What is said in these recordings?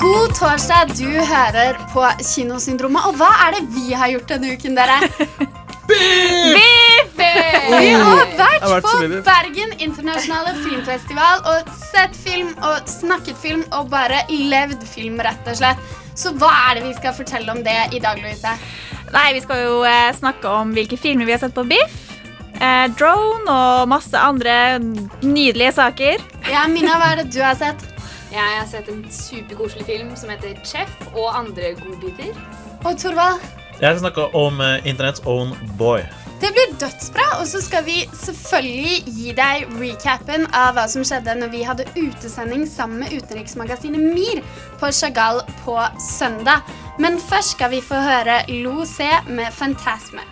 God torsdag, du hører på Kinosyndromet. Og hva er det vi har gjort denne uken, dere? Biff! Vi har vært vært på. Bergen internasjonale filmfestival og sett film og snakket film og bare levd film, rett og slett. Så hva er det vi skal fortelle om det i dag, Louise? Nei, vi skal jo eh, snakke om hvilke filmer vi har sett på Biff. Eh, drone og masse andre nydelige saker. Ja, Mina, hva er det du har sett? Jeg har sett en superkoselig film som heter Chef og andre godbiter. Og Torvald? Jeg skal snakke om eh, Internetts own boy. Det blir dødsbra, og så skal vi selvfølgelig gi deg recapen av hva som skjedde når vi hadde utesending sammen med utenriksmagasinet MIR på Chagall på søndag. Men først skal vi få høre Lo C med Fantasme.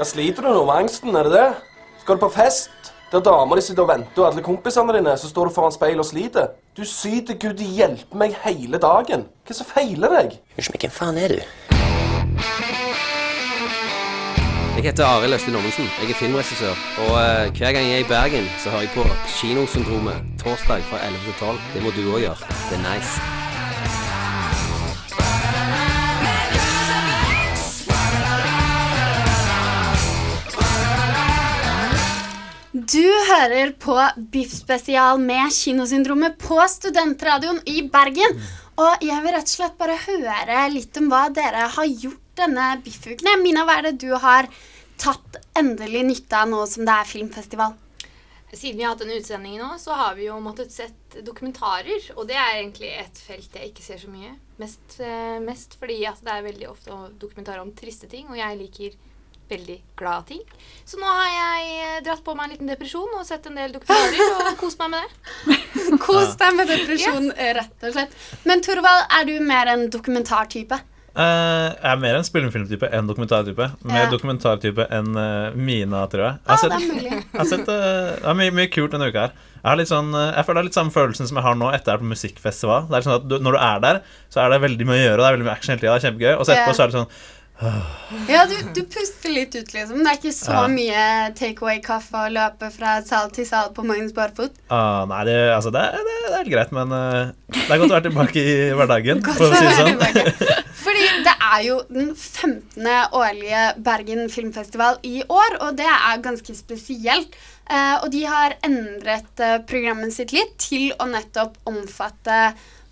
Hva sliter du nå med angsten? Er det det? Skal du på fest? Der damer de sitter og venter, og alle kompisene dine, så står du foran speilet og sliter. Du syter Gud hjelpe meg hele dagen. Hva som feiler deg? Unnskyld meg, hvem faen er du? Jeg heter Arild Østin Ommensen. Jeg er filmregissør. Og eh, hver gang jeg er i Bergen, så hører jeg på Kinosyndromet torsdag fra 11 til 12. Det må du òg gjøre. Det er nice. Du hører på Biff spesial med Kinosyndromet på Studentradioen i Bergen. Og jeg vil rett og slett bare høre litt om hva dere har gjort denne Biff-uken. Mina, hva er det du har tatt endelig nytte av nå som det er filmfestival? Siden vi har hatt denne utsendingen nå, så har vi jo måttet sett dokumentarer. Og det er egentlig et felt jeg ikke ser så mye. Mest, eh, mest fordi at det er veldig ofte dokumentarer om triste ting, og jeg liker veldig glad ting. Så nå har jeg eh, dratt på meg en liten depresjon og sett en del dokumentarer og kost meg med det. Kos deg med depresjon, rett og slett. Men Torvald, er du mer en dokumentartype? Uh, jeg er mer en spillefilmtype enn dokumentartype. Mer Ja. dokumentartype enn uh, Mina, tror jeg. Jeg Ja, har det er jeg har sett uh, det er mye, mye kult denne uka her. Jeg, har litt sånn, jeg føler det er litt samme følelsen som jeg har nå etter jeg er på musikkfestival. Det er sånn at du, Når du er der, så er det veldig mye å gjøre, og det er veldig mye action hele tida. Det er kjempegøy. Og så etterpå Ja. så er det sånn Ja, du, du puster litt ut, liksom. Det er ikke så Ja. mye takeaway-kaffe og løpe fra sal til sal på Magnus Barfot. ah, Nei, det, altså, det, det, det er helt greit, men uh, det er godt å være tilbake i hverdagen. Godt For å si det sånn. Fordi det er jo den 15. årlige Bergen filmfestival i år, og det er ganske spesielt. Uh, og de har endret uh, programmet sitt litt til å nettopp omfatte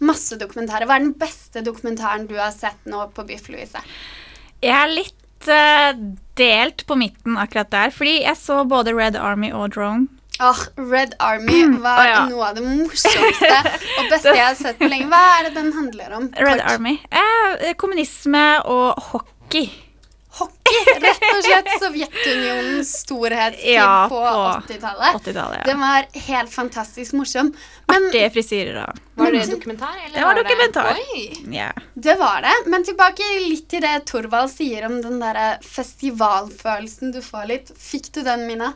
masse dokumentarer. Hva er den beste dokumentaren du har sett nå på Biff Louise? Jeg er litt uh, delt på midten akkurat der, fordi jeg så både Red Army og Drone. Oh, Red Army var oh, ja. noe av det morsomste og beste jeg har sett på lenge. Hva er det den handler om? Red Kort. Army. Eh, kommunisme og hockey. Hockey, rett og slett Sovjetunionens storhetstid Ja, på på 80-tallet. 80-tallet. Den Ja. var helt fantastisk morsom. Men Artige frisyrer og Var det dokumentar? Eller Det var dokumentar. Oi! Yeah. det var det. Men tilbake litt til det Torvald sier om den der festivalfølelsen du får litt. Fikk du den, Mina?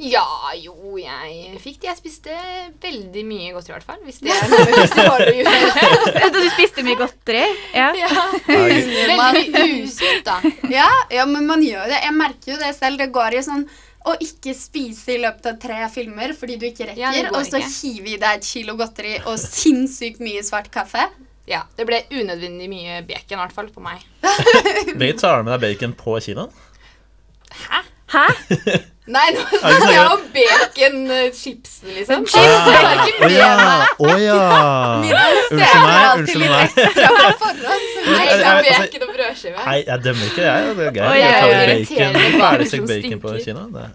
Ja, jo, jeg fikk det. Jeg spiste veldig mye godteri, i hvert fall. Hvis det er noe med festivaler å gjøre. Du spiste mye godteri? Ja. Ja. Veldig usunt, da. Ja, ja, men man gjør det. Jeg merker jo det selv. Det går jo sånn å ikke spise i løpet av tre filmer fordi du ikke rekker, Ja, og så ikke. hive i deg et kilo godteri og sinnssykt mye svart kaffe. Ja, Det ble unødvendig mye bacon, i hvert fall på meg. Begge tar med deg bacon på kinoen. Hæ? Nei, nå snakker så jeg gøy? om baconchipsen, liksom. liksom. Ah, Å ja! Å ja! Unnskyld meg. Unnskyld meg. Ekstra på forhånd, så Nei, Jeg- det er jeg- bacon og brødskive. Nei, jeg dømmer ikke, jeg. Det er gøy. Oi, Jeg oi. bacon, ferdigstekt bacon på Kina. kino. Det.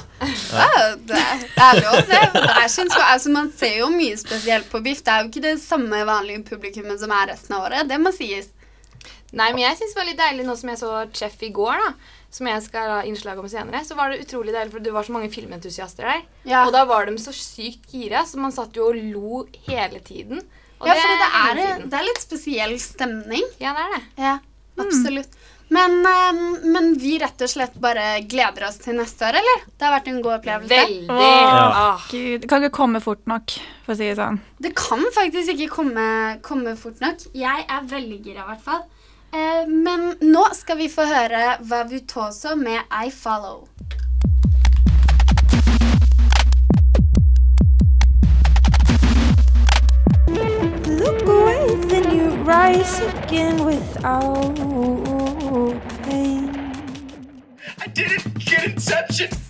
Ja, det, er lov, det. Jeg synes, altså, man ser jo mye spesielt på biff. Det er jo ikke det samme vanlige publikummet som er resten av året. Det må sies. Nei, men jeg synes det var litt deilig nå som jeg så Chef i går, da. Som jeg skal ha innslag om senere. Så var det utrolig deilig, for det var så mange filmentusiaster der. Ja. Og da var de så sykt gira, så man satt jo og lo hele tiden. Og Ja, for det er, det er litt spesiell stemning. Ja, det er det. Ja, absolutt. Men, eh, men vi rett og slett bare gleder oss til neste år, eller? Det har vært en god opplevelse. Veldig. Åh. Gud, det kan ikke komme fort nok, for å si det sånn. Det kan faktisk ikke komme, komme fort nok. Jeg er veldig gira, i hvert fall. Eh, men nå skal vi få høre Vavutoso med I Follow. Look away, then you rise again without pain. I didn't get Inception.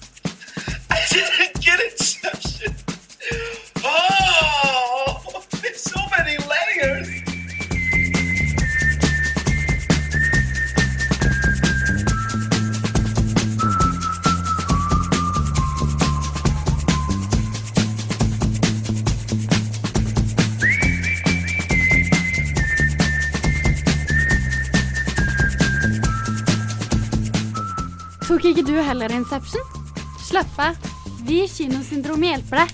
Ikke Inception? Slapp av. Vi i Kinosyndromet hjelper deg.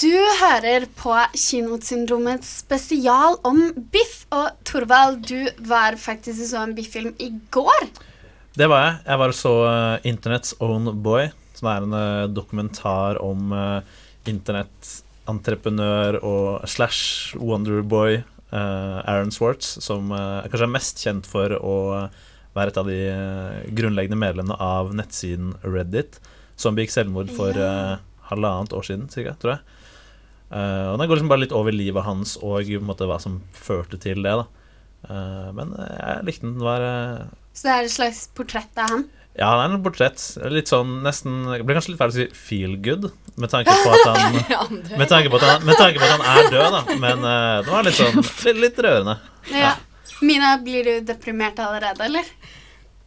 Du hører på Kinosyndromets spesial om biff. Og Torvald, du var faktisk og så en biff-film i går. Det var jeg. Jeg var og så uh, Internet's Own Boy, som er en eh, dokumentar om uh, internettentreprenør og slash Wonderboy Aaron Swartz, som kanskje er mest kjent for å være et av de eh, grunnleggende medlemmene av nettsiden Reddit, som begikk selvmord for Ja. eh, halvannet år siden, cirka, tror jeg. Uh, og Den går liksom bare litt over livet hans og måte, hva som førte til det. Eh, Men jeg likte den. Den var uh... Så det er et slags portrett av han. ja, det er en portrett. Litt sånn nesten Det blir kanskje litt feil å si feel good, med tanke på at han. Med tanke på at han, med tanke på at han er død, da. Men det var litt sånn litt, litt rørende. Ja. Mina, blir du deprimert allerede, eller?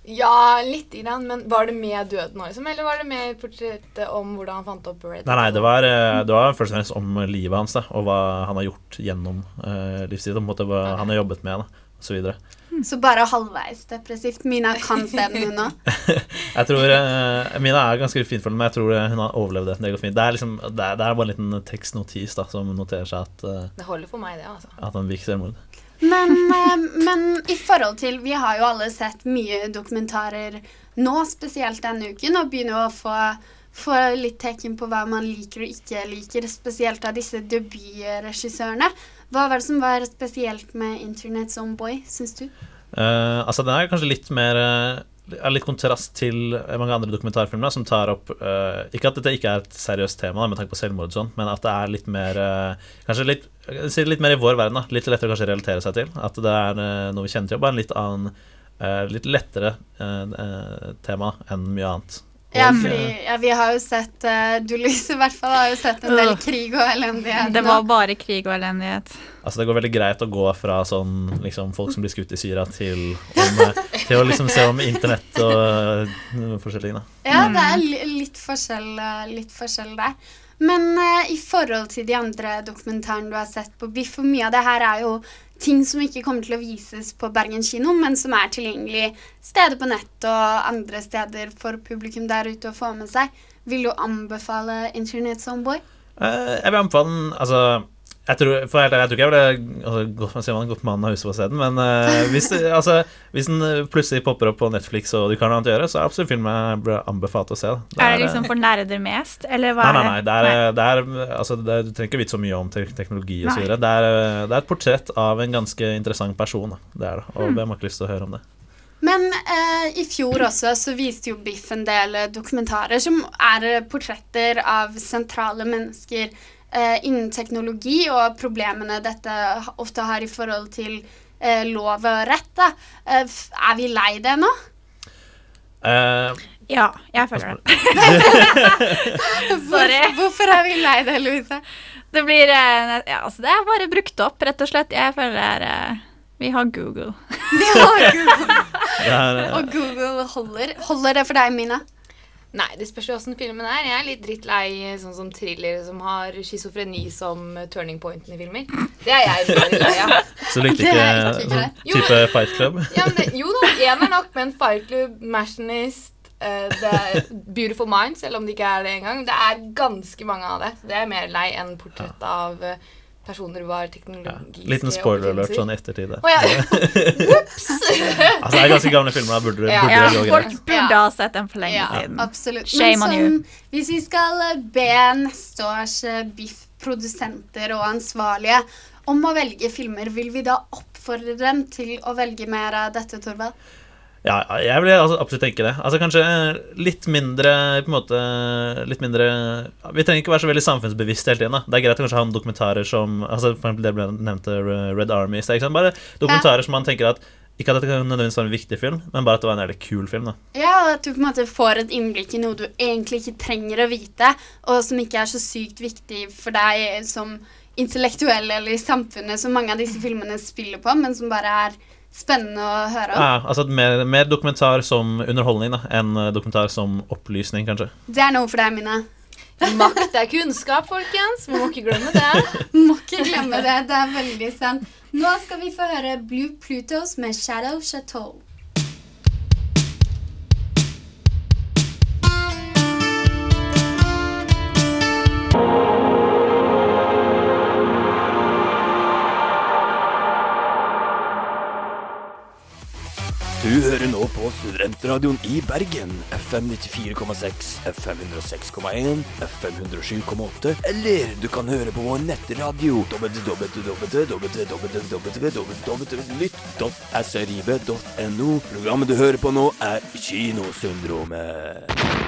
Ja, lite grann. Men var det med døden òg, liksom? Eller var det med portrettet om hvordan han fant opp Red Nei, nei, det var, eh, det var først og fremst om livet hans da, og hva han har gjort gjennom uh, livstiden. Hva okay. han har jobbet med, da, og så videre. Så bare halvveis depressivt. Mina kan stemme nå. Jeg tror uh, Mina er ganske fin finfølende, men jeg tror eh, hun har overlevd det. Det går fint. Det er, liksom, det er, det er bare en liten tekstnotis da, som noterer seg at, uh, Det holder for meg, det, altså. at han virker selvmord. Men, eh, men i forhold til Vi har jo alle sett mye dokumentarer nå, spesielt denne uken, og begynner å få, få litt tegn på hva man liker og ikke liker, spesielt av disse debutregissørene. Hva var det som var spesielt med Internet's Own Boy, syns du? Uh, altså Den er kanskje litt mer eh, er litt kontrast til mange andre dokumentarfilmer som tar opp uh, Ikke at dette ikke er et seriøst tema med tanke på selvmord, og sånn, men at det er litt mer uh, Kanskje litt, sier litt mer i vår verden. da Litt lettere å kanskje relatere seg til. At det er eh, noe vi kjenner til. Bare en litt annen eh, Litt lettere eh, tema enn mye annet. Ja, fordi ja, vi har jo sett uh, Du, Lise, i hvert fall har jo sett en del krig og elendighet Det var bare krig og elendighet. Altså Det går veldig greit å gå fra sånn liksom folk som blir skutt i Syria, til, om, til å liksom se om internett og uh, forskjellige ting. da Ja, det er litt forskjell, litt forskjell der. Men uh, i forhold til de andre dokumentarene du har sett på Biff, for mye av det her er jo ting som ikke kommer til å vises på Bergen kino, men som er tilgjengelig steder på nett og andre steder for publikum der ute å få med seg. Vil du anbefale Internet Someboy? Uh, jeg vil anbefale den Altså jeg tror, for jeg, jeg tror ikke jeg ville altså, gått, man sier man har gått av huset på stedet, men uh, hvis, altså, hvis den plutselig popper opp på Netflix og du kan noe annet å gjøre, så er det absolutt film jeg blir anbefalt å se. da. Er det eh, liksom for nerder mest, eller hva Nei, er nei, nei. Det er, det er, altså, det er, du trenger ikke vite så mye om te teknologi og så Det, er, eh, det er et portrett av en ganske interessant person. Da. Det er det. Og Hmm. hvem har ikke lyst til å høre om det? Men eh, i fjor også så viste jo Biff en del eh, dokumentarer som er portretter av sentrale mennesker innen teknologi og problemene dette ofte har i forhold til eh, lov og rett. Da. Eh, er vi lei det nå? Uh, Ja, jeg føler det. Sorry. Hvorfor, hvorfor er vi lei det, Louise? Det blir eh, ja, altså Det er bare brukt opp, rett og slett. Jeg føler det er eh, Vi har Google. Vi har Google. Det eh, Og Google holder. Holder det for deg, Mina? Nei, det spørs jo åssen filmen er. Jeg er litt drittlei sånn som thriller som har schizofreni som turning pointen i filmer. Det er jeg veldig lei av. så likte ikke ikke sånn type Jo, Fight Club. Ja, men det, jo da, én er nok, men Fight Club, Machinist uh, det er Beautiful Mind, selv om det ikke er det engang. Det er ganske mange av det. Det er mer lei enn portrett av eh, personer var Ja. teknologiske Liten spoiler alert sånn i ettertid. Oh, ja. Altså, det er ganske gamle filmer. Da burde, Ja. burde Ja, folk burde Ja. ha sett dem for lenge Ja, siden. absolutt. Shame Men on you. sånn, hvis vi skal eh, be neste års eh, Biff-produsenter og ansvarlige om å velge filmer, vil vi da oppfordre dem til å velge mer av dette, Torvald? Ja, jeg vil altså absolutt tenke det. Altså Kanskje eh, litt mindre på en måte Litt mindre Vi trenger ikke være så veldig samfunnsbevisste hele tiden. da Det er greit å kanskje ha noen dokumentarer som Altså For eksempel det ble nevnte eh, Red Army sant? Bare dokumentarer som man tenker at Ikke at dette nødvendigvis være en viktig film, men bare at det var en veldig kul film. da Ja, at du på en måte får et innblikk i noe du egentlig ikke trenger å vite, og som ikke er så sykt viktig for deg som intellektuell eller i samfunnet, som mange av disse filmene spiller på, men som bare er spennende å høre om. Ja, altså mer, mer dokumentar som underholdning da enn eh, dokumentar som opplysning, kanskje. Det er noe for deg, Mine. Makt er kunnskap, folkens. Vi må ikke glemme det. Må ikke glemme det. Det er veldig sant. Nå skal vi få høre Blue Plutos med Shadow Chateau. Hører nå på Studentradioen i Bergen. FM 94,6, FM 106,1, FM 107,8. Eller du kan høre på vår nettradio www.lytt.srib.no. Programmet du hører på nå, er Kinosyndromet.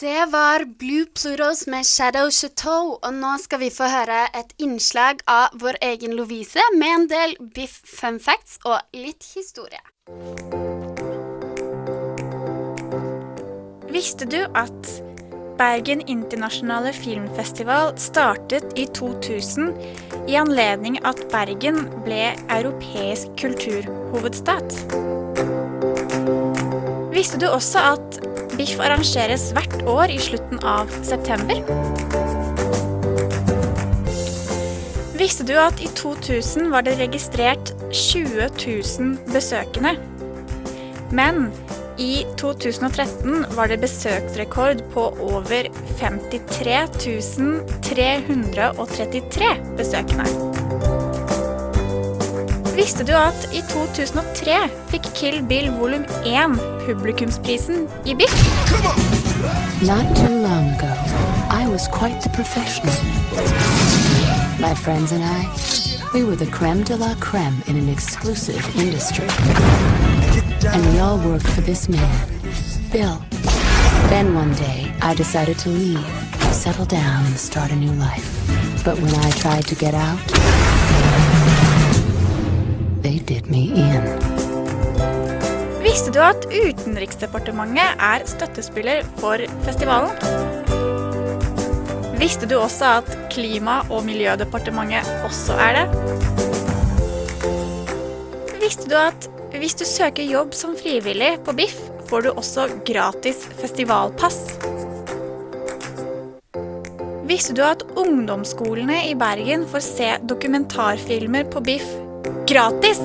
Det var Blue Plutos med Shadow Chateau, og nå skal vi få høre et innslag av vår egen Lovise med en del Biff fun facts og litt historie. Visste du at Bergen internasjonale filmfestival startet i 2000 i anledning at Bergen ble europeisk kulturhovedstad? Visste du også at Biff arrangeres hvert år i slutten av september? Visste du at i 2000 var det registrert 20 000 besøkende? Men i 2013 var det besøksrekord på over 53 333 besøkende. Visste du at i 2003 fikk Kill Bill volum 1 publikumsprisen i? Not too long ago, I was quite the professional. My friends and I, we were the creme de la creme in an exclusive industry. And we all worked for this man, Bill. Then one day, I decided to leave, settle down, and start a new life. But when I tried to get out, they did me in. Visste du at Utenriksdepartementet er støttespiller for festivalen? Visste du også at Klima- og miljødepartementet også er det? Visste du at hvis du søker jobb som frivillig på BIFF, får du også gratis festivalpass? Visste du at ungdomsskolene i Bergen får se dokumentarfilmer på BIFF gratis?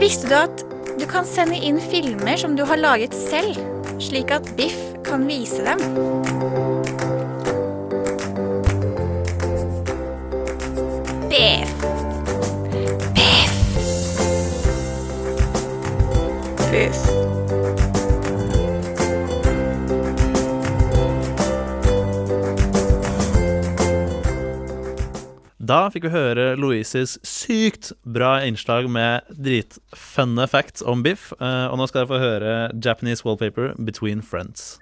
Visste du at du kan sende inn filmer som du har laget selv, slik at Biff kan vise dem? Da fikk vi høre Louises sykt bra innslag med dritfunne facts om biff. eh, Og nå skal dere få høre Japanese wallpaper Between Friends.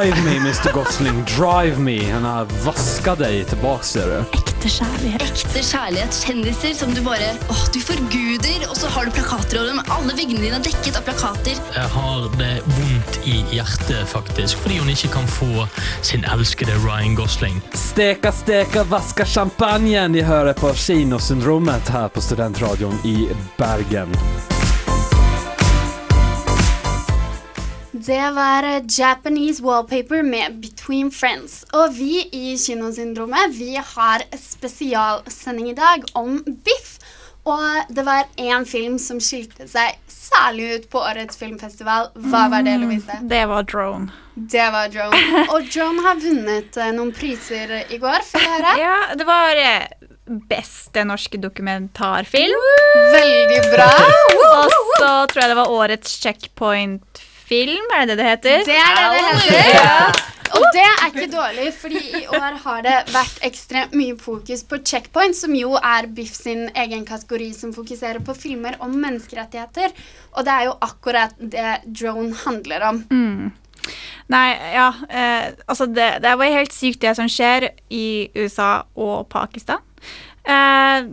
Drive me, Mr. Gosling, drive me. Han har vaska deg tilbake, ser du. Ekte kjærlighet. Ekte kjærlighet. Kjendiser som du bare åh, du forguder, og så har du plakater over dem. Alle veggene dine er dekket av plakater. Jeg har det vondt i hjertet, faktisk, fordi hun ikke kan få sin elskede Ryan Gosling. Steka, steka, vaska champagnen. De hører på Kinosyndromet her på Studentradioen i Bergen. Det var eh, Japanese Wallpaper med Between Friends. Og vi i Kinosyndromet vi har spesialsending i dag om Biff. Og det var én film som skilte seg særlig ut på årets filmfestival. Hva var det, Louise? Det var Drone. Det var Drone. Og Drone har vunnet eh, noen priser i går, får jeg høre. Ja, det var eh, beste norske dokumentarfilm. Veldig bra. Og så tror jeg det var årets checkpoint-film, er det det det heter? Det er det det heter. Ja. Og det er ikke dårlig, fordi i år har det vært ekstremt mye fokus på Checkpoint, som jo er Biff sin egen kategori som fokuserer på filmer om menneskerettigheter. Og det er jo akkurat det Drone handler om. Mm. Nei, ja eh, Altså, det, det var helt sykt det som skjer i USA og Pakistan. Eh,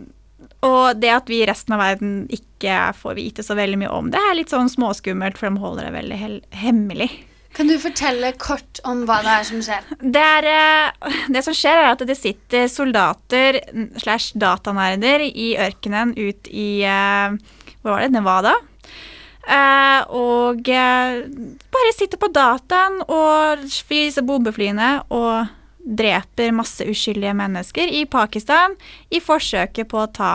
og det at vi i resten av verden ikke får vite så veldig mye om det, er litt sånn småskummelt, for de holder det veldig hemmelig. Kan du fortelle kort om hva det er som skjer? Det, er, eh, det som skjer, er at det sitter soldater slash datanerder i ørkenen ut i eh, Hvor var det? Nevada. Eh, og bare sitter på dataen og disse bombeflyene og dreper masse uskyldige mennesker i Pakistan i forsøket på å ta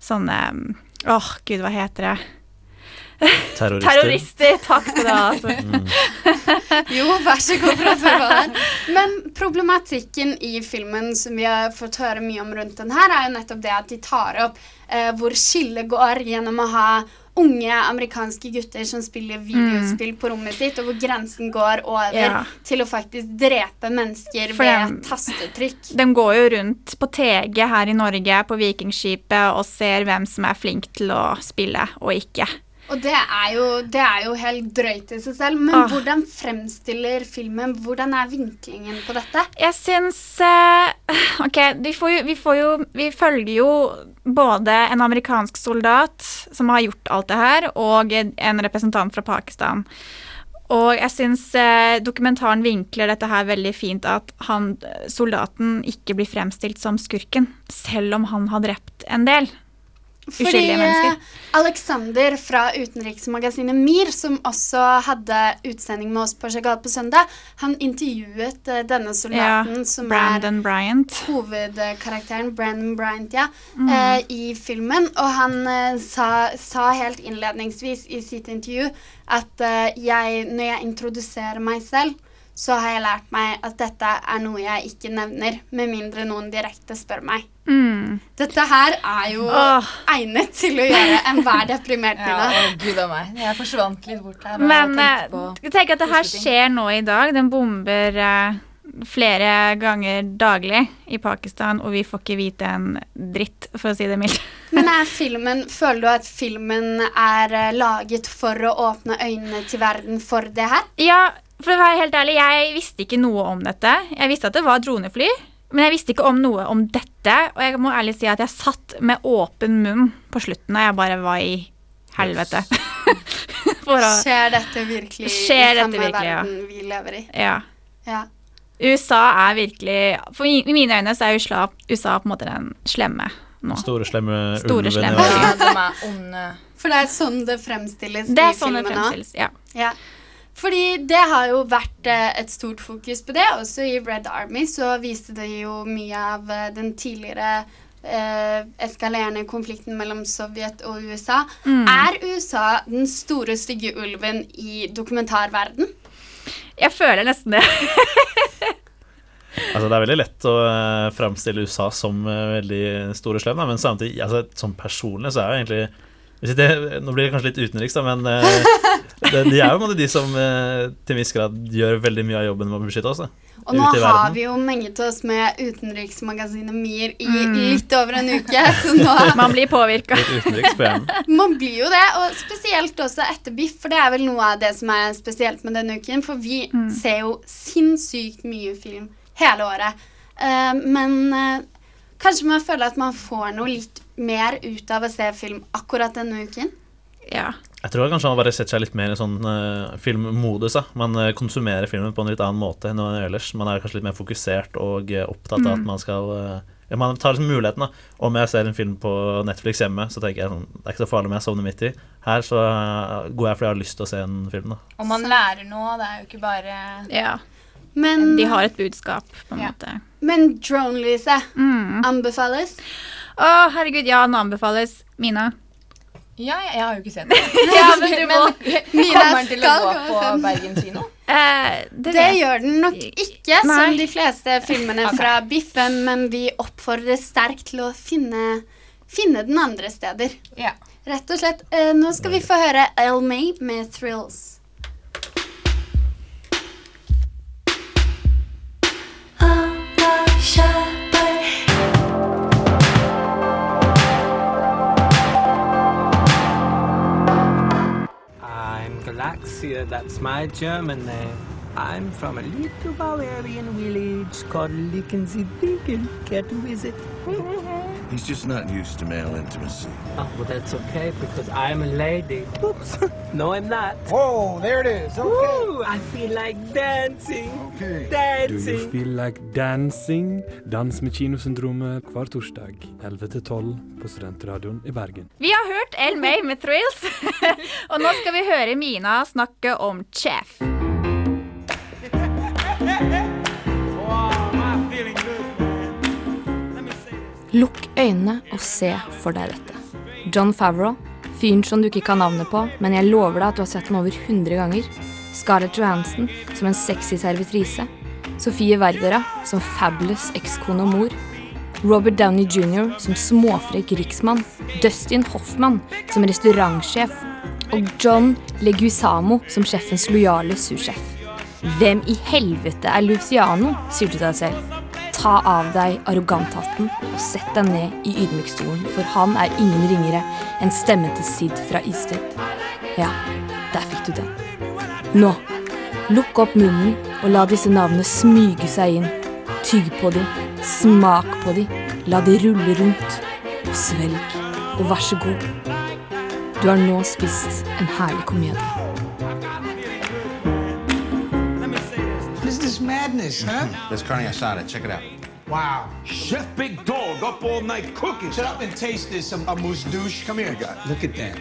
sånne Åh, gud, hva heter det? Terrorister. Terrorister. Takk skal du ha. Altså. Jo, vær så god for. Men problematikken i filmen som vi har fått høre mye om rundt den her, er jo nettopp det at de tar opp eh, hvor skillet går gjennom å ha unge amerikanske gutter som spiller videospill på rommet sitt, og hvor grensen går over Ja. til å faktisk drepe mennesker For ved dem- tastetrykk. De går jo rundt på TG her i Norge, på Vikingskipet, og ser hvem som er flink til å spille og ikke. Og det er jo, det er jo helt drøyt i seg selv. Men Ah. hvordan fremstiller filmen Hvordan er vinklingen på dette? Jeg syns uh, OK, vi, får jo, vi får jo Vi følger jo både en amerikansk soldat som har gjort alt det her, og en representant fra Pakistan. Og jeg syns eh, dokumentaren vinkler dette her veldig fint, at han, soldaten ikke blir fremstilt som skurken, selv om han har drept en del Fordi eh, Alexander fra utenriksmagasinet MIR, som også hadde utsending med oss på Chagall på søndag, han intervjuet eh, denne soldaten som Brandon Bryant. er hovedkarakteren, Brandon Bryant, ja, Mm. eh, i filmen. Og han eh, sa, sa helt innledningsvis i sitt intervju at eh, jeg, når jeg introduserer meg selv, så har jeg lært meg at dette er noe jeg ikke nevner, med mindre noen direkte spør meg. Mm. Dette her er jo Åh. egnet til å gjøre enhver deprimert Ja, kvinne. å, gud a meg. Jeg forsvant litt bort her. Men tenkte eh, jeg tenker at det her skjer nå i dag. Den bomber uh, flere ganger daglig i Pakistan, og vi får ikke vite en dritt, for å si det mildt. Men er filmen, føler du at filmen er eh, laget for å åpne øynene til verden for det her? Ja, for å være helt ærlig, jeg visste ikke noe om dette. Jeg visste at det var dronefly, men jeg visste ikke om noe om dette. Og jeg må ærlig si at jeg satt med åpen munn på slutten, og jeg bare var i helvete. For å Skjer dette virkelig Skjer i samme virkelig, ja. verden vi lever i? Ja. Ja. USA er virkelig For i mine øyne så er USA, USA på en måte den slemme nå. Store, slemme Store, ulven slemme. Ja, de er onde. For det er sånn det fremstilles Det er i sånn det filmen nå? fremstilles, ja. Ja. Fordi det har jo vært eh, et stort fokus på det. Også i Red Army så viste det jo mye av eh, den tidligere eh, eskalerende konflikten mellom Sovjet og USA. Mm. Er USA den store, stygge ulven i dokumentarverden? Jeg føler nesten det. Altså, det er veldig lett å uh, framstille USA som eh, veldig store slem, da, men samtidig, altså, som personlig, så er jo egentlig hvis det, Nå blir det kanskje litt utenriks, da, men eh, det, de er jo de som eh, til en viss grad gjør veldig mye av jobben med å beskytte oss. Da. Og nå har vi jo menget oss med utenriksmagasinet MIR i Mm. litt over en uke, så nå Man blir påvirka. Man blir jo det, og spesielt også etter Biff, for det er vel noe av det som er spesielt med denne uken, for vi ser jo sinnssykt mye film hele året. Uh, men uh, kanskje man føler at man får noe litt mer ut av å se film akkurat denne uken? Ja. Jeg tror kanskje man bare setter seg litt mer i sånn uh, filmmodus. Da. Man uh, konsumerer filmen på en litt annen måte enn ellers. Man er kanskje litt mer fokusert og uh, opptatt av Mm. at man skal ja, Man tar liksom muligheten. da Om jeg ser en film på Netflix hjemme, så tenker jeg sånn Det er ikke så farlig om jeg sovner midt i. Her så går jeg fordi jeg har lyst til å se en film. da Og man lærer noe, det er jo ikke bare Ja. Men, De har et budskap, på en måte. Men Drone, Lise, Mm. anbefales? Å, herregud, ja, den anbefales. Mina? Ja, jeg, jeg har jo ikke sett den. Ja, men du må. Mina Kommer den til å gå på. Bergen kino? Eh, Det, det gjør den nok ikke, Nei. som de fleste filmene fra Biffen, men vi oppfordrer sterkt til å finne, finne den andre steder. Ja. Rett og slett. Eh, nå skal vi få høre El May med 'Thrills'. I'm Galaxia, that's my German name. I'm from a little Bavarian village called Lickensee-Dicken. Care to visit? He's just not used to male intimacy. Oh, well, that's okay, because I'm a lady. Oops. no, I'm not. Whoa, there it is. Okay. Ooh, I feel like dancing. Do you Dancing. feel like dancing? Dans med kinosyndromet hver torsdag 11-12 på Studentradioen i Bergen. Vi har hørt El May med Thrills, og nå skal vi høre Mina snakke om Chef. Lukk øynene og se for deg dette. John Favreau, fyren som du ikke kan navnet på, men jeg lover deg at du har sett den over 100 ganger. Scarlett Johansson som en sexy servitrise. Sofie Verdera som fabulous ekskone og mor. Robert Downey jr. som småfrekk riksmann. Dustin Hoffman som restaurantsjef. Og John Leguizamo som sjefens lojale sursjef. Hvem i helvete er Luciano, sier du til deg selv. Ta av deg arroganthatten og sett deg ned i ydmykstolen, for han er ingen ringere enn stemmen til Sid fra Isted. Ja, der fikk du den. Nå, lukk opp munnen og la disse navnene smyge seg inn. Tygg på de, smak på de, la de rulle rundt. Og svelg, og vær så god. Du har nå spist en herlig komedie. Is madness, huh? There's carne asada. Check it out. Wow. Chef Big Dog up all night cooking. Shut up and taste this, um, a douche. Come here. Look at that.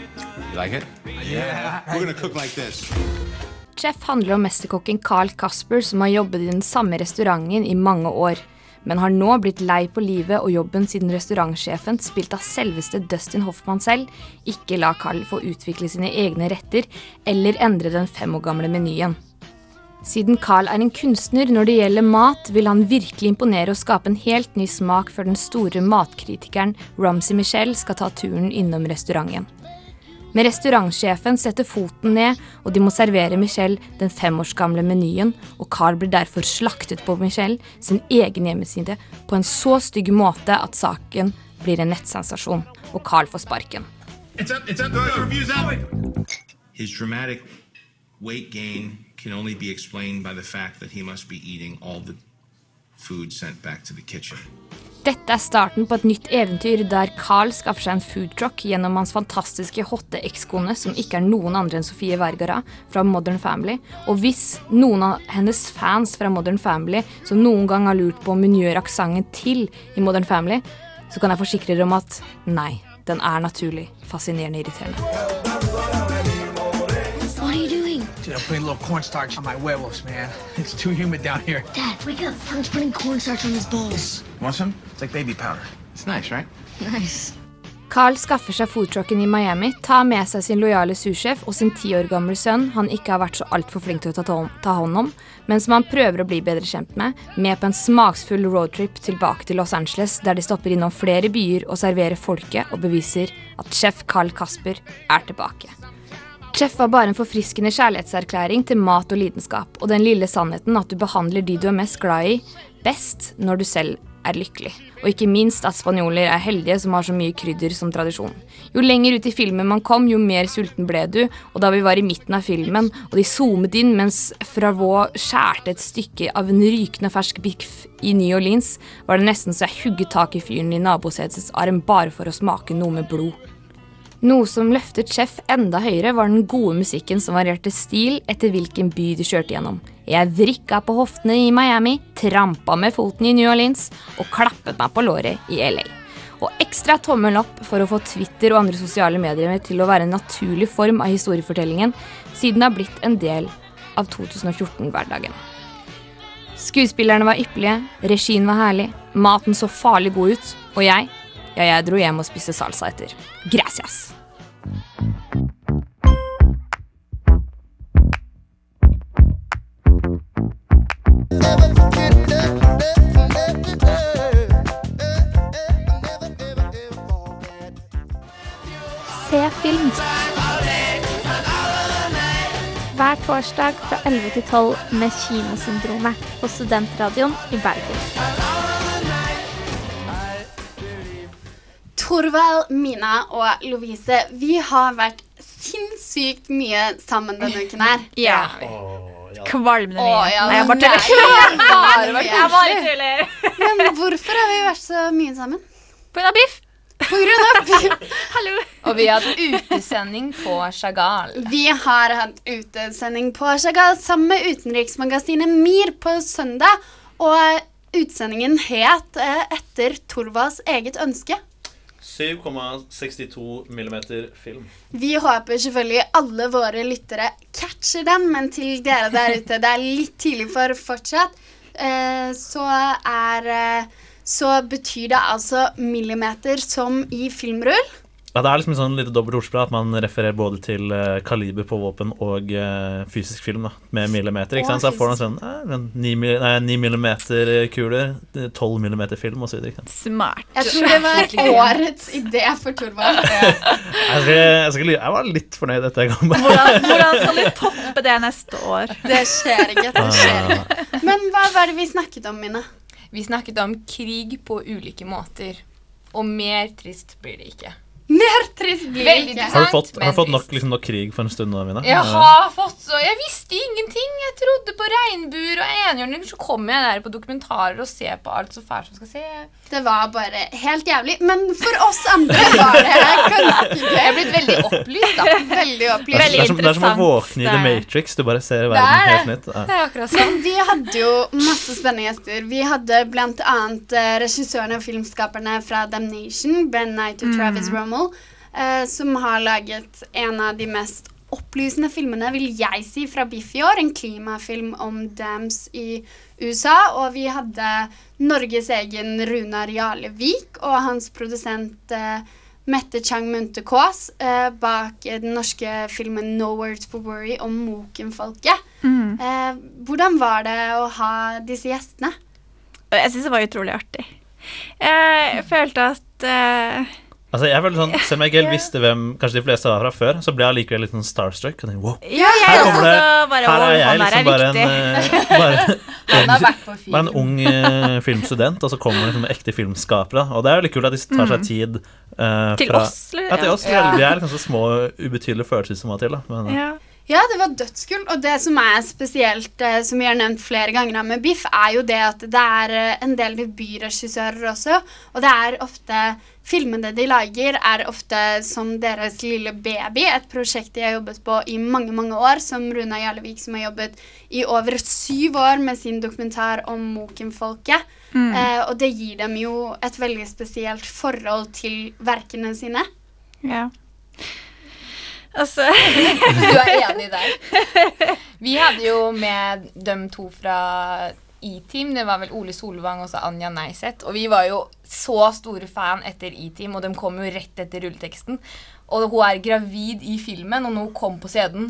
You like it? Yeah. We're gonna cook like this. Chef handler om mesterkokken Carl Casper som har jobbet i den samme restauranten i mange år, men har nå blitt lei på livet og jobben siden restaurantsjefen, spilt av selveste Dustin Hoffman selv, ikke la Carl få utvikle sine egne retter eller endre den fem år gamle menyen. Siden Carl er en kunstner når det gjelder mat, vil han virkelig imponere og skape en helt ny smak før den store matkritikeren Ramsay Michelle skal ta turen innom restauranten. Men restaurantsjefen setter foten ned, og de må servere Michelle den femårsgamle menyen, og Carl blir derfor slaktet på Michelle sin egen hjemmeside på en så stygg måte at saken blir en nettsensasjon, og Carl får sparken. It's up. It's up. Weight gain can only be explained by the fact that he must be eating all the food sent back to the kitchen. Dette er starten på et nytt eventyr der Carl skaffer seg en foodtruck gjennom hans fantastiske hotte ekskone, som ikke er noen andre enn Sofie Vergara fra Modern Family. Og hvis noen av hennes fans fra Modern Family som noen gang har lurt på om hun gjør aksenten til i Modern Family, så kan jeg forsikre dere om at nei, den er naturlig fascinerende irriterende. I'm putting a little cornstarch on my huevos, man. It's too humid down here. Dad, wake up. Punk's putting cornstarch on his balls. Want some? It's like baby powder. It's nice, right? Nice. Carl skaffer seg foodtrucken i Miami, tar med seg sin lojale sursjef og sin ti år gamle sønn han ikke har vært så altfor flink til å ta hånd om, men som han prøver å bli bedre kjent med, med på en smaksfull roadtrip tilbake til Los Angeles, der de stopper innom flere byer og serverer folket og beviser at sjef Carl Kasper er tilbake. Chef var bare en forfriskende kjærlighetserklæring til mat og lidenskap, og den lille sannheten at du behandler de du er mest glad i, best når du selv er lykkelig. Og ikke minst at spanjoler er heldige som har så mye krydder som tradisjon. Jo lenger ut i filmen man kom, jo mer sulten ble du, og da vi var i midten av filmen, og de zoomet inn mens Fravaux skjærte et stykke av en rykende fersk biff i New Orleans, var det nesten så jeg hugget tak i fyren i nabosetets arm bare for å smake noe med blod. Noe som løftet Chef enda høyere, var den gode musikken som varierte stil etter hvilken by du kjørte gjennom. Jeg vrikka på hoftene i Miami, trampa med foten i New Orleans og klappet meg på låret i LA. Og ekstra tommel opp for å få Twitter og andre sosiale medier til å være en naturlig form av historiefortellingen, siden det har blitt en del av 2014-hverdagen. Skuespillerne var ypperlige, regien var herlig, maten så farlig god ut, og jeg, ja, jeg dro hjem og spiste salsa etter. Gracias. Se film. Hver torsdag fra 11 til 12 med Kinosyndromet på Studentradioen i Bergen. Torvald, Mina og Lovise, vi har vært sinnssykt mye sammen denne uken her. Ja. Kvalmende mye. Å, ja, Nei, jeg bare er tuller. Jeg bare tuller. Men hvorfor har vi vært så mye sammen? På grunn av biff. På grunn av biff. Hallo. Og vi har hatt utesending på Chagall. Vi har hatt utesending på Chagall sammen med utenriksmagasinet MIR på søndag. Og utsendingen het eh, etter Torvalds eget ønske. 7,62 millimeter film. Vi håper selvfølgelig alle våre lyttere catcher den, men til dere der ute, det er litt tidlig for fortsatt, eh, så er eh, Så betyr det altså millimeter som i filmrull. Ja, det er liksom en sånn lite dobbelt ordspill at man refererer både til eh, kaliber på våpen og eh, fysisk film da, med millimeter. ikke sant? Så jeg får man sånn eh, 9, mil- nei, 9 millimeter kuler, 12 millimeter film osv. Jeg, Smart. Jeg tror det var årets idé for Torvald. skal, jeg, skal, jeg var litt fornøyd etter jeg kom. Hvordan, hvordan skal du toppe det neste år? Det skjer ikke. Det skjer ikke. Men hva var det vi snakket om, Mina? Vi snakket om krig på ulike måter. Og mer trist blir det ikke. Mer trist blir det ikke. Har du fått, har du fått nok, liksom, nok krig for en stund Mina? Jeg har fått så Jeg visste ingenting. Jeg trodde på regnbuer og enhjørninger. Så kommer jeg der på dokumentarer og ser på alt så fælt som skal se. Det var bare helt jævlig. Men for oss andre var det ganske gøy. Jeg er blitt veldig opplyst, da. Veldig opplyst. Veldig det, er som, det er som å våkne i The Matrix. Du bare ser verden er helt nytt. Ja. Det er akkurat sånn. Men vi hadde jo masse spennende gjester. Vi hadde blant annet eh, regissørene og filmskaperne fra Damnation, Ben Knight og Mm. Travis Rommel, eh, som har laget en av de mest opplysende filmene, vil jeg si, fra Biff i år. En klimafilm om dams i USA. Og vi hadde Norges egen Runar Jarlevik og hans produsent eh, Mette Chang Munthe Kaas eh, bak den norske filmen 'No Words for Worry' om Moken-folket. Mm. Eh, hvordan var det å ha disse gjestene? Jeg syns det var utrolig artig. Jeg følte at eh, Altså, jeg føler sånn, Selv om jeg ikke helt visste hvem kanskje de fleste var fra før, så ble jeg allikevel litt sånn starstruck. Tenkte, wow, Ja, jeg her kommer det, bare, her er jeg liksom bare en, eh, bare, film. bare en ung eh, filmstudent, og så kommer liksom ekte filmskapere. Og det er jo litt kult at de tar seg Mm. tid uh, Til fra, oss, eller? Ja, til oss. Ja. Vi er kanskje små, ubetydelige følelser som må til. da men, ja. Ja, det var dødskult. Og det som er spesielt, eh, som vi har nevnt flere ganger med Biff, er jo det at det er eh, en del debutregissører også. Og det er ofte Filmene de lager, er ofte som deres lille baby. Et prosjekt de har jobbet på i mange mange år, som Runa Jarlevik, som har jobbet i over syv år med sin dokumentar om Moken-folket. Mm. Eh, og det gir dem jo et veldig spesielt forhold til verkene sine. ja. Altså Du er enig der. Vi hadde jo med dem to fra E-Team. Det var vel Ole Solvang og så Anja Neiseth. Og vi var jo så store fan etter E-Team, og de kom jo rett etter rulleteksten. Og hun er gravid i filmen, og hun kom på scenen,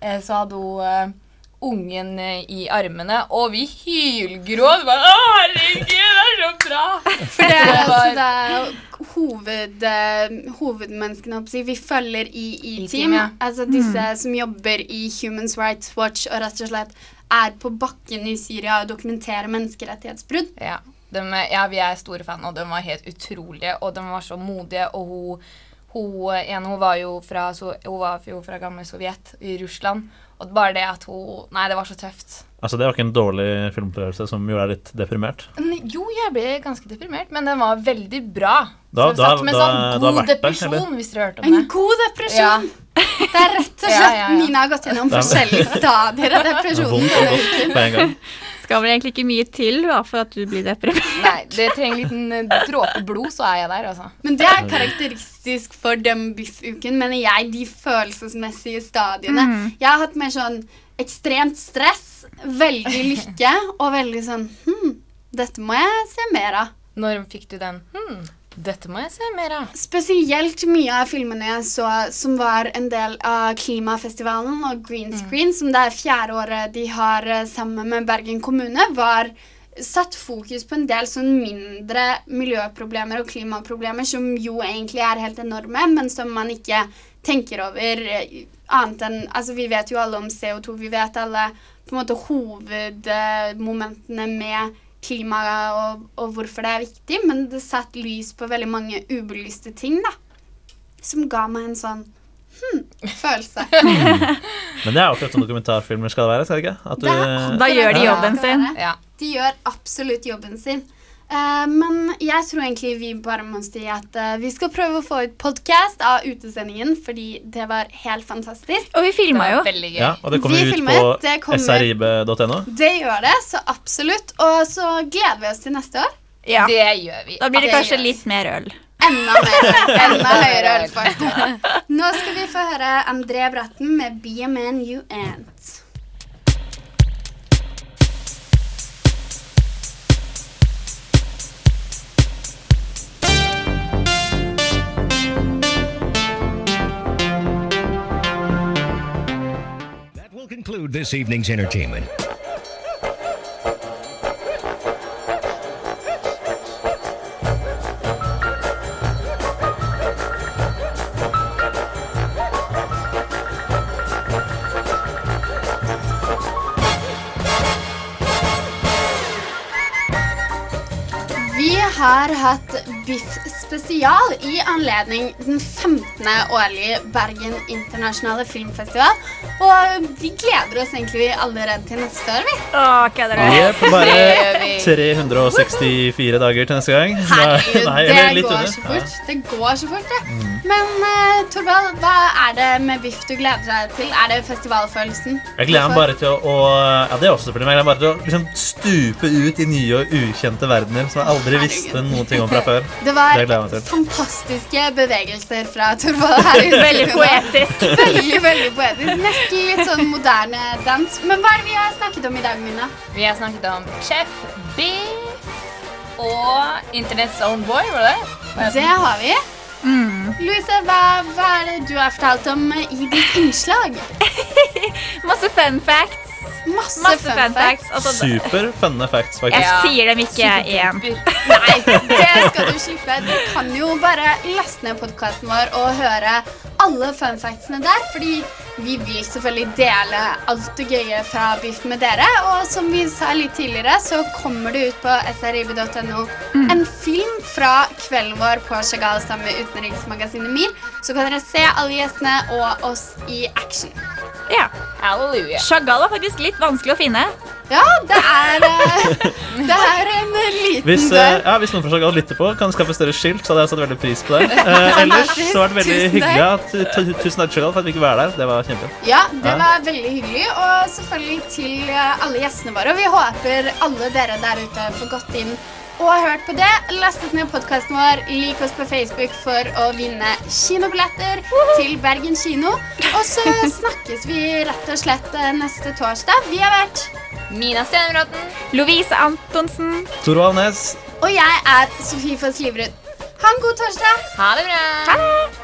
eh, så hadde hun eh, ungen eh, i armene, og vi hylgråt. Bare, Å, herregud, det er så bra! For det er, altså, det er hoved, eh, hovedmenneskene si, vi følger i E-team. ja. Altså disse Mm. som jobber i Human Rights Watch og rett og slett er på bakken i Syria og dokumenterer menneskerettighetsbrudd. Ja, de, ja, vi er store fan, og de var helt utrolige, og de var så modige, og hun, hun en, hun var jo fra, så, hun var jo fra gamle Sovjet, i Russland, og bare det at hun, nei, det var så tøft. Altså, det var ikke en dårlig filmopplevelse som gjorde deg litt deprimert. Jo, jeg ble ganske deprimert, men den var veldig bra. Da- så jeg satt med da- sånn god depresjon, det, hvis dere hørte om En det. god depresjon! Det er rett og slett ja, ja. Mina har gått gjennom Det forskjellige stadier av depresjonen. Skal vel egentlig ikke mye til da, for at du blir deprimert. Nei, det trenger en liten eh, dråpe blod, så er jeg der, altså. Men det er karakteristisk for den biff-uken, mener jeg, de følelsesmessige stadiene. Mhm. Jeg har hatt mer sånn ekstremt stress, veldig lykke og veldig sånn Hm, dette må jeg se mer av. Når fikk du den? Hm, dette må jeg se mer av. Spesielt mye av filmene jeg så som var en del av Klimafestivalen og Green Screen, som det er fjerde året de har eh, sammen med Bergen kommune, var satt fokus på en del sånn mindre miljøproblemer og klimaproblemer som jo egentlig er helt enorme, men som man ikke tenker over eh, annet enn Altså, vi vet jo alle om CO2, vi vet alle på en måte hovedmomentene med klima og, og hvorfor det er viktig, men det satt lys på veldig mange ubelyste ting, da. Som ga meg en sånn hm, følelse. Men det er akkurat som dokumentarfilmer skal være, skal det ikke? At du, Det er Da gjør de jobben sin. Ja. De gjør absolutt jobben sin. Eh, men jeg tror egentlig vi bare må si at uh, vi skal prøve å få ut podkast av utesendingen, fordi det var helt fantastisk. Og vi filma jo. Ja, og det kommer Vi ut filmet, på srib.no. Det gjør det, så absolutt. Og så gleder vi oss til neste år. Ja. Det gjør vi. Da blir det Det kanskje gjør litt mer øl. Enda mer. Enda høyere ølfart. Nå skal vi få høre André Bratten med 'Be a Man You Ain't'. Will conclude this evening's entertainment. Vi har hatt Biff spesial i anledning den 15. årlige Bergen internasjonale filmfestival. Og vi gleder oss egentlig allerede til neste år, vi. Åh, kødder du? Vi på bare Det gjør vi. 364 dager til neste gang. Herregud, Nei, det går under. så fort. Det går så fort, det. Mm. Men uh, Torvald, hva er det med Biff du gleder deg til? Er det festivalfølelsen? Jeg gleder meg bare til å, å Ja, det er også selvfølgelig, men jeg gleder meg bare til å liksom, stupe ut i nye og ukjente verdener som jeg aldri visste noen ting om fra før. Det var gleder til. fantastiske bevegelser fra Torvald her. Veldig poetisk. Veldig, veldig poetisk. Nesten litt sånn moderne dans. Men hva er det vi har snakket om i dag, Mina? Vi har snakket om Chef Biff og Internetts Own Boy, var det det? Det har vi. Louise, hva, hva er det du har fortalt om i ditt innslag? Masse fun facts. Masse, Masse fun, fun facts. facts. Altså, Super funne facts, jeg ja. sier dem ikke igjen. Nei, det skal du slippe. Du kan jo bare laste ned podkasten vår og høre alle fun factsene der, fordi vi vil selvfølgelig dele alt det gøye fra Biff med dere. Og som vi sa litt tidligere, så kommer det ut på srib.no en film fra kvelden vår på Chagall sammen med utenriksmagasinet MIR. Så kan dere se alle gjestene og oss i action. Ja. Halleluja. Chagall var faktisk litt vanskelig å finne. Ja, det er, eh, det er en liten Hvis, eh, dør. ja, hvis noen forsøker å lytte på, kan skaffe større skilt, så hadde jeg satt veldig pris på det. Eh, ellers så har det veldig Tusen hyggelig at Tusen takk, for at vi ikke var der. Det var kjempe. Ja, det Ja. var veldig hyggelig. Og selvfølgelig til eh, alle gjestene våre. Og vi håper alle dere der ute får gått inn og hørt på det. Lastet ned podkasten vår. Lik oss på Facebook for å vinne kinobilletter til Bergen kino. Og så snakkes vi rett og slett eh, neste torsdag. Vi har vært Mina Stenbråten. Lovise Antonsen. Torvald Næss. Og jeg er Sofie Foss Livrud. Ha en god torsdag. Ha det bra. Ha det.